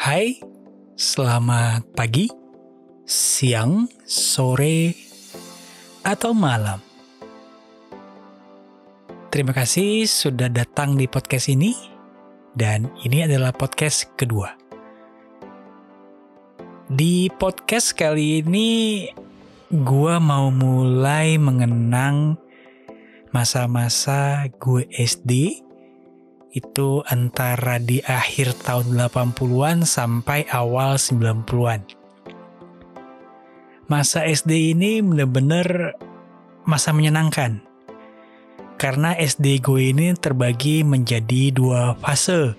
Hai, selamat pagi, siang, sore, atau malam. Terima kasih sudah datang di podcast ini, dan ini adalah podcast kedua. Di podcast kali ini, gue mau mulai mengenang masa-masa gue SD itu antara di akhir tahun 80-an sampai awal 90-an. Masa SD ini bener-bener masa menyenangkan. Karena SD gue ini terbagi menjadi dua fase.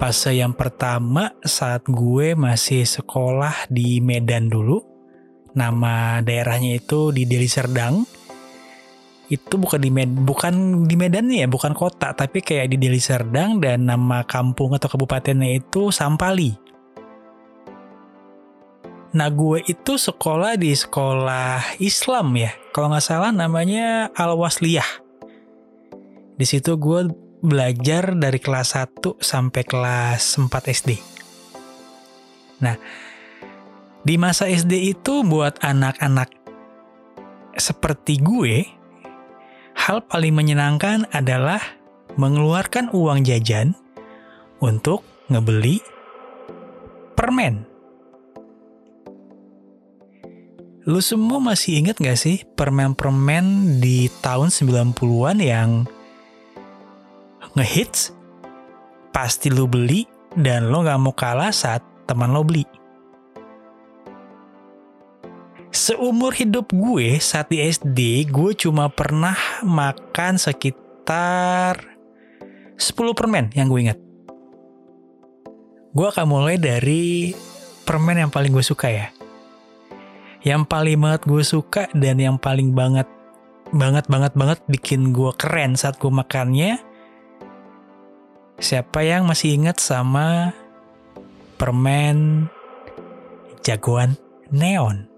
Fase yang pertama saat gue masih sekolah di Medan dulu. Nama daerahnya itu di Deli Serdang itu bukan di Med bukan di Medan ya, bukan kota, tapi kayak di Deli Serdang dan nama kampung atau kabupatennya itu Sampali. Nah gue itu sekolah di sekolah Islam ya, kalau nggak salah namanya Al Wasliyah. Di situ gue belajar dari kelas 1 sampai kelas 4 SD. Nah, di masa SD itu buat anak-anak seperti gue, hal paling menyenangkan adalah mengeluarkan uang jajan untuk ngebeli permen. Lu semua masih inget gak sih permen-permen di tahun 90-an yang ngehits? Pasti lu beli dan lo gak mau kalah saat teman lo beli seumur hidup gue saat di SD, gue cuma pernah makan sekitar 10 permen yang gue ingat. Gue akan mulai dari permen yang paling gue suka ya. Yang paling banget gue suka dan yang paling banget banget banget banget bikin gue keren saat gue makannya. Siapa yang masih ingat sama permen jagoan neon?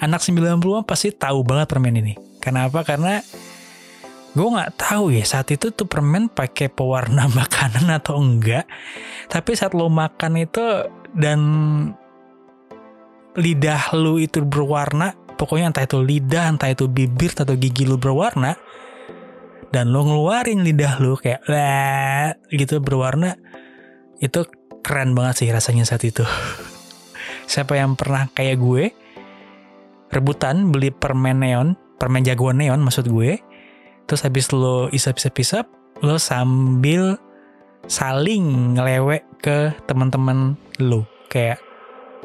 Anak 90-an pasti tahu banget permen ini. Kenapa? Karena gue nggak tahu ya saat itu tuh permen pakai pewarna makanan atau enggak. Tapi saat lo makan itu dan lidah lu itu berwarna, pokoknya entah itu lidah, entah itu bibir atau gigi lu berwarna, dan lo ngeluarin lidah lu kayak lah gitu berwarna, itu keren banget sih rasanya saat itu. Siapa yang pernah kayak gue, rebutan beli permen neon, permen jagoan neon maksud gue. Terus habis lo isap-isap-isap, lo sambil saling ngelewek ke teman-teman lo. Kayak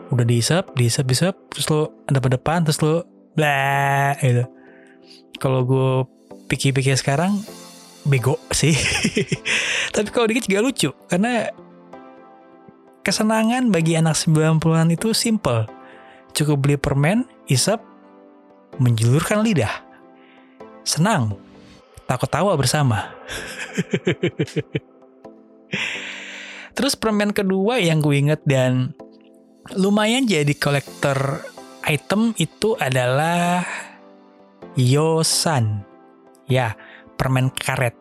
udah diisap, diisap-isap, terus lo ada depan, terus lo bla gitu. Kalau gue pikir-pikir sekarang, bego sih. Tapi kalau dikit juga lucu, karena kesenangan bagi anak 90-an itu simple Cukup beli permen, isap, menjulurkan lidah. Senang, takut tawa bersama. Terus permen kedua yang gue inget dan lumayan jadi kolektor item itu adalah Yosan. Ya, permen karet.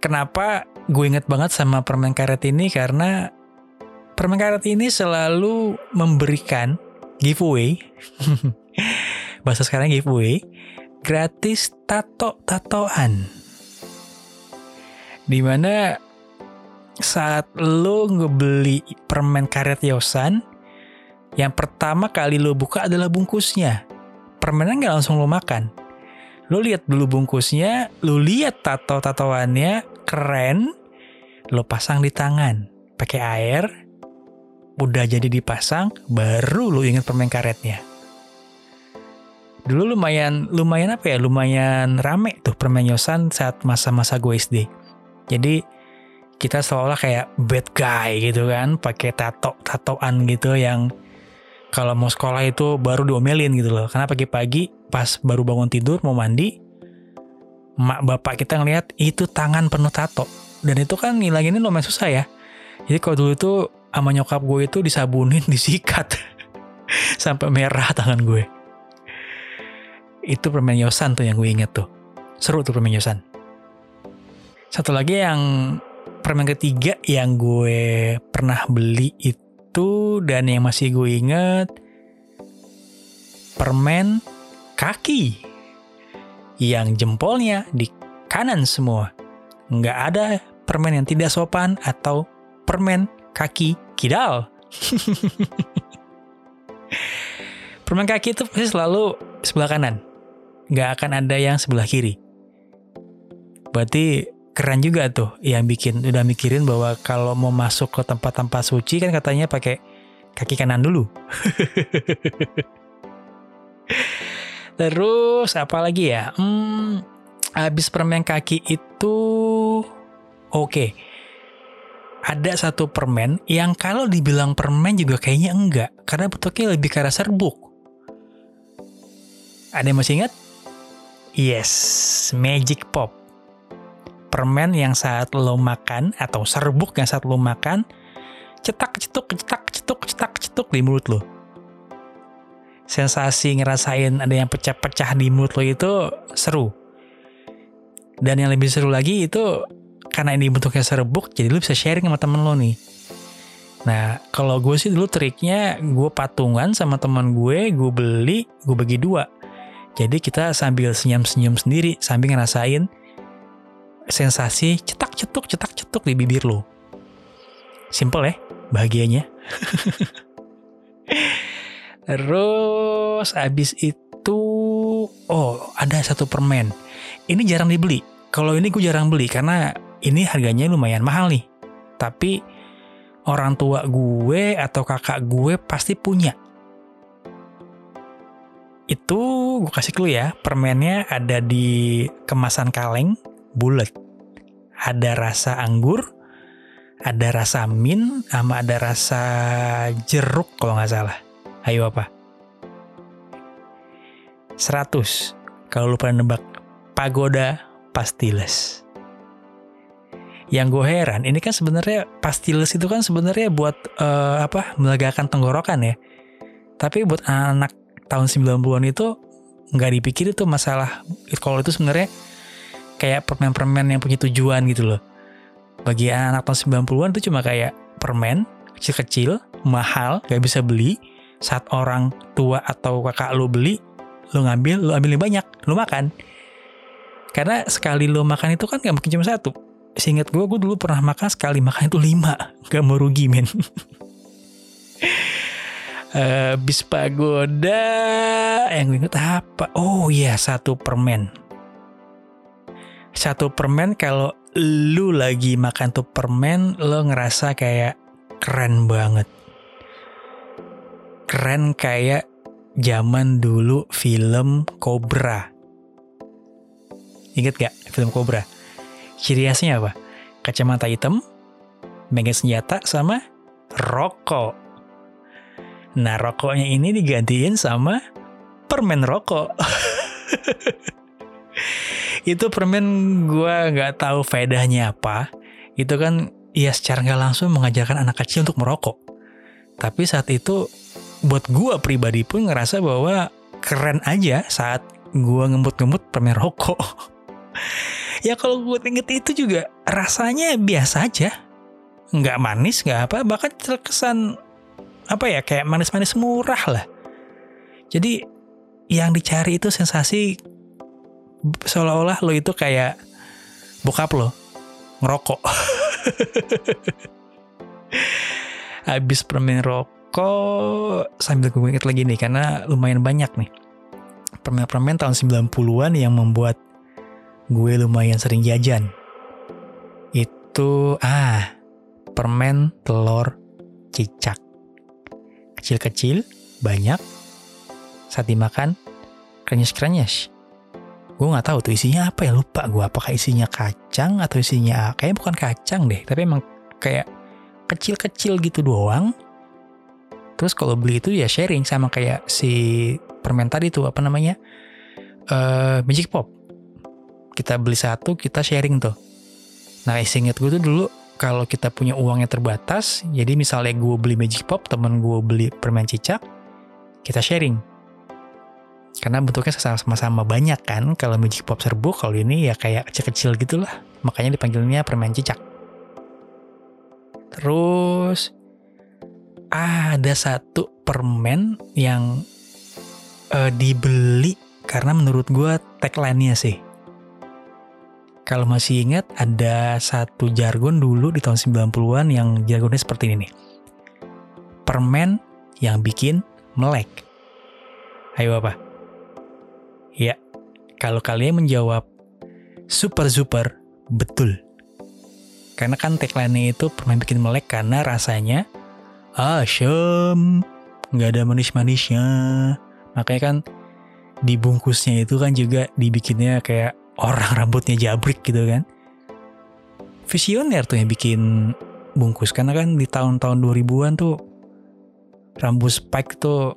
Kenapa gue inget banget sama permen karet ini? Karena Permen karet ini selalu memberikan giveaway. Bahasa sekarang giveaway. Gratis tato-tatoan. Di mana saat lo ngebeli permen karet Yosan, yang pertama kali lo buka adalah bungkusnya. Permennya nggak langsung lo makan. Lo lihat dulu bungkusnya, lo lihat tato-tatoannya keren, lo pasang di tangan pakai air, udah jadi dipasang, baru lu inget permen karetnya. Dulu lumayan lumayan apa ya? Lumayan rame tuh permen yosan saat masa-masa gue SD. Jadi kita seolah kayak bad guy gitu kan, pakai tato tatoan gitu yang kalau mau sekolah itu baru diomelin gitu loh. Karena pagi-pagi pas baru bangun tidur mau mandi, mak bapak kita ngeliat itu tangan penuh tato. Dan itu kan ngilanginnya lumayan susah ya. Jadi kalau dulu tuh sama nyokap gue itu disabunin, disikat. Sampai merah tangan gue. Itu permen Yosan tuh yang gue inget tuh. Seru tuh permen Yosan. Satu lagi yang permen ketiga yang gue pernah beli itu dan yang masih gue inget permen kaki yang jempolnya di kanan semua. Nggak ada permen yang tidak sopan atau permen kaki kidal. permen kaki itu pasti selalu sebelah kanan. Nggak akan ada yang sebelah kiri. Berarti keren juga tuh yang bikin udah mikirin bahwa kalau mau masuk ke tempat-tempat suci kan katanya pakai kaki kanan dulu. Terus apa lagi ya? Hmm, habis permen kaki itu oke. Okay. Ada satu permen yang kalau dibilang permen juga kayaknya enggak karena bentuknya lebih ke arah serbuk. Ada yang masih ingat? Yes, Magic Pop. Permen yang saat lo makan atau serbuk yang saat lo makan cetak cetuk cetak cetuk cetak cetuk di mulut lo sensasi ngerasain ada yang pecah-pecah di mulut lo itu seru. Dan yang lebih seru lagi itu karena ini bentuknya serbuk, jadi lo bisa sharing sama temen lo nih. Nah, kalau gue sih dulu triknya gue patungan sama teman gue, gue beli, gue bagi dua. Jadi kita sambil senyum-senyum sendiri, sambil ngerasain sensasi cetak-cetuk, cetak-cetuk di bibir lo. Simple ya, bahagianya. Terus abis itu oh ada satu permen. Ini jarang dibeli. Kalau ini gue jarang beli karena ini harganya lumayan mahal nih. Tapi orang tua gue atau kakak gue pasti punya. Itu gue kasih clue ya, permennya ada di kemasan kaleng, bulat. Ada rasa anggur, ada rasa mint, sama ada rasa jeruk kalau nggak salah. Ayo apa? 100. Kalau lu pernah nebak pagoda pastiles. Yang gue heran, ini kan sebenarnya pastiles itu kan sebenarnya buat uh, apa? melegakan tenggorokan ya. Tapi buat anak tahun 90-an itu nggak dipikir itu masalah kalau itu sebenarnya kayak permen-permen yang punya tujuan gitu loh. Bagi anak tahun 90-an itu cuma kayak permen kecil-kecil, mahal, gak bisa beli, saat orang tua atau kakak lu beli, lu ngambil, lu ambil banyak, lu makan. Karena sekali lu makan itu kan gak mungkin cuma satu. Seingat gue, gue dulu pernah makan sekali makan itu lima. Gak mau rugi, men. uh, bis pagoda yang gue inget apa? Oh iya, satu permen. Satu permen kalau lu lagi makan tuh permen, lo ngerasa kayak keren banget keren kayak zaman dulu film Cobra. Ingat gak film Cobra? Ciri khasnya apa? Kacamata hitam, megang senjata, sama rokok. Nah rokoknya ini digantiin sama permen rokok. itu permen gue nggak tahu faedahnya apa. Itu kan ya secara nggak langsung mengajarkan anak kecil untuk merokok. Tapi saat itu buat gue pribadi pun ngerasa bahwa keren aja saat gue ngemut-ngemut permen rokok. ya kalau gue inget itu juga rasanya biasa aja. Nggak manis, nggak apa, bahkan terkesan apa ya kayak manis-manis murah lah. Jadi yang dicari itu sensasi seolah-olah lo itu kayak bokap lo ngerokok. Habis permen rokok kok sambil gue inget lagi nih karena lumayan banyak nih permen-permen tahun 90-an yang membuat gue lumayan sering jajan. Itu ah permen telur cicak. Kecil-kecil, banyak. Saat dimakan krenyes-krenyes. Gue nggak tahu tuh isinya apa ya lupa gue apakah isinya kacang atau isinya kayaknya bukan kacang deh tapi emang kayak kecil-kecil gitu doang Terus kalau beli itu ya sharing sama kayak si permen tadi tuh apa namanya uh, Magic Pop. Kita beli satu kita sharing tuh. Nah inget gue tuh dulu kalau kita punya uangnya terbatas, jadi misalnya gue beli Magic Pop, temen gue beli permen cicak, kita sharing. Karena bentuknya sama-sama banyak kan, kalau Magic Pop serbuk, kalau ini ya kayak kecil-kecil gitu lah. Makanya dipanggilnya permen cicak. Terus ada satu permen yang uh, dibeli karena menurut gue tagline-nya sih. Kalau masih ingat ada satu jargon dulu di tahun 90-an yang jargonnya seperti ini nih. Permen yang bikin melek. Ayo apa? Ya, kalau kalian menjawab super super betul. Karena kan tagline itu permen bikin melek karena rasanya asam, nggak ada manis-manisnya. Makanya kan dibungkusnya itu kan juga dibikinnya kayak orang rambutnya jabrik gitu kan. Visioner tuh yang bikin bungkus karena kan di tahun-tahun 2000-an tuh rambut spike tuh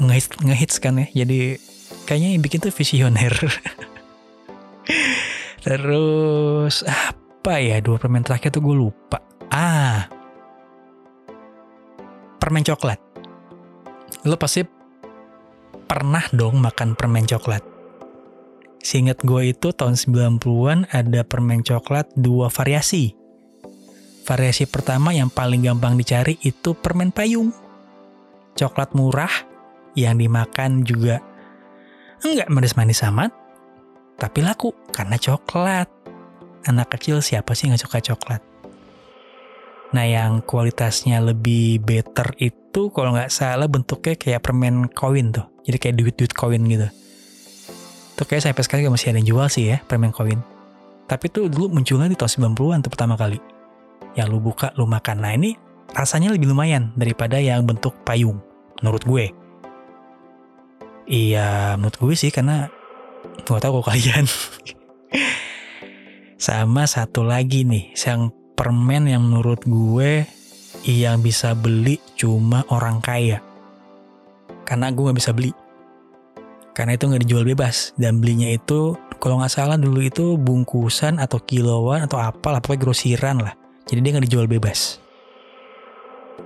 ngehits, ngehits kan ya. Jadi kayaknya yang bikin tuh visioner. Terus apa ya dua permen terakhir tuh gue lupa. Ah, permen coklat. Lo pasti pernah dong makan permen coklat. Seingat gue itu tahun 90-an ada permen coklat dua variasi. Variasi pertama yang paling gampang dicari itu permen payung. Coklat murah yang dimakan juga enggak manis-manis amat, tapi laku karena coklat. Anak kecil siapa sih nggak suka coklat? Nah yang kualitasnya lebih better itu kalau nggak salah bentuknya kayak permen koin tuh. Jadi kayak duit-duit koin gitu. Itu kayak sampai sekarang masih ada yang jual sih ya permen koin. Tapi tuh dulu munculnya di tahun 90-an tuh pertama kali. Yang lu buka, lu makan. Nah ini rasanya lebih lumayan daripada yang bentuk payung. Menurut gue. Iya menurut gue sih karena Gak tau kok kalian. Sama satu lagi nih, yang permen yang menurut gue yang bisa beli cuma orang kaya. Karena gue gak bisa beli. Karena itu gak dijual bebas. Dan belinya itu, kalau gak salah dulu itu bungkusan atau kiloan atau apa lah, pokoknya grosiran lah. Jadi dia gak dijual bebas.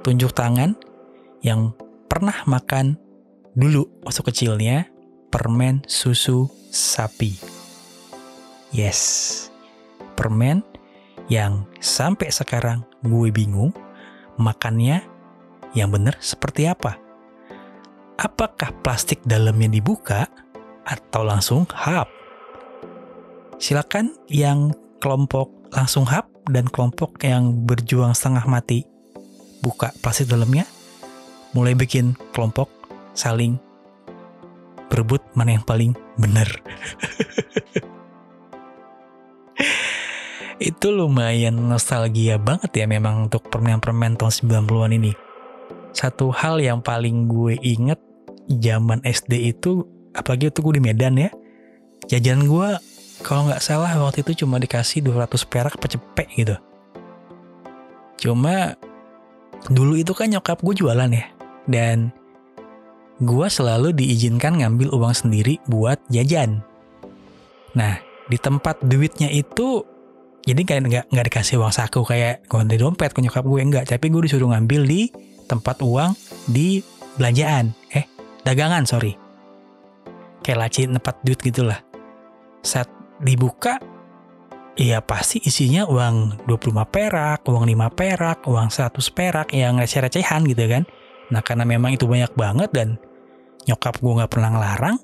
Tunjuk tangan yang pernah makan dulu waktu kecilnya permen susu sapi. Yes, permen yang sampai sekarang gue bingung makannya yang benar seperti apa. Apakah plastik dalamnya dibuka atau langsung hap? Silakan yang kelompok langsung hap dan kelompok yang berjuang setengah mati buka plastik dalamnya mulai bikin kelompok saling berebut mana yang paling benar. itu lumayan nostalgia banget ya memang untuk permen-permen tahun 90-an ini. Satu hal yang paling gue inget zaman SD itu, apalagi itu gue di Medan ya, jajan gue kalau nggak salah waktu itu cuma dikasih 200 perak cepek gitu. Cuma dulu itu kan nyokap gue jualan ya, dan gue selalu diizinkan ngambil uang sendiri buat jajan. Nah, di tempat duitnya itu, jadi kayak nggak nggak dikasih uang saku kayak ganti dompet ke nyokap gue enggak, tapi gue disuruh ngambil di tempat uang di belanjaan, dagangan sorry, kayak laci tempat duit gitulah. Saat dibuka, ya pasti isinya uang 25 perak, uang 5 perak, uang 100 perak yang receh-recehan gitu kan. Nah karena memang itu banyak banget dan nyokap gue nggak pernah ngelarang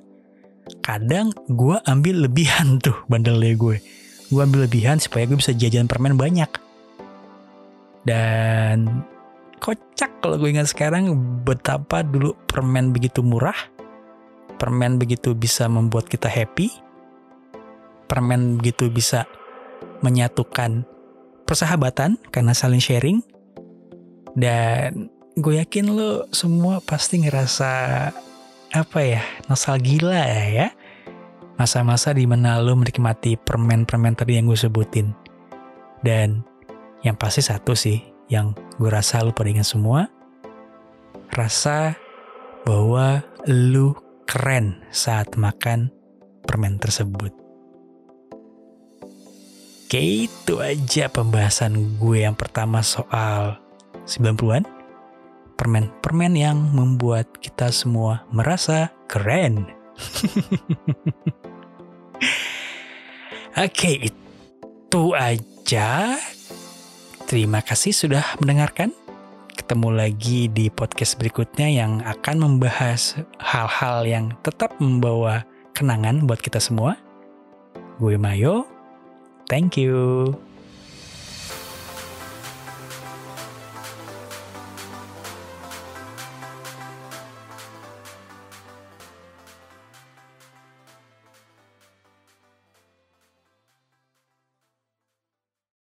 kadang gue ambil lebihan tuh bandelnya gue gue ambil lebihan supaya gue bisa jajan permen banyak dan kocak kalau gue ingat sekarang betapa dulu permen begitu murah permen begitu bisa membuat kita happy permen begitu bisa menyatukan persahabatan karena saling sharing dan gue yakin lo semua pasti ngerasa apa ya nostalgia ya masa-masa di mana lo menikmati permen-permen tadi yang gue sebutin. Dan yang pasti satu sih yang gue rasa lo pada ingat semua rasa bahwa lu keren saat makan permen tersebut Oke itu aja pembahasan gue yang pertama soal 90-an permen-permen yang membuat kita semua merasa keren. Oke, itu aja. Terima kasih sudah mendengarkan. Ketemu lagi di podcast berikutnya yang akan membahas hal-hal yang tetap membawa kenangan buat kita semua. Gue Mayo, thank you.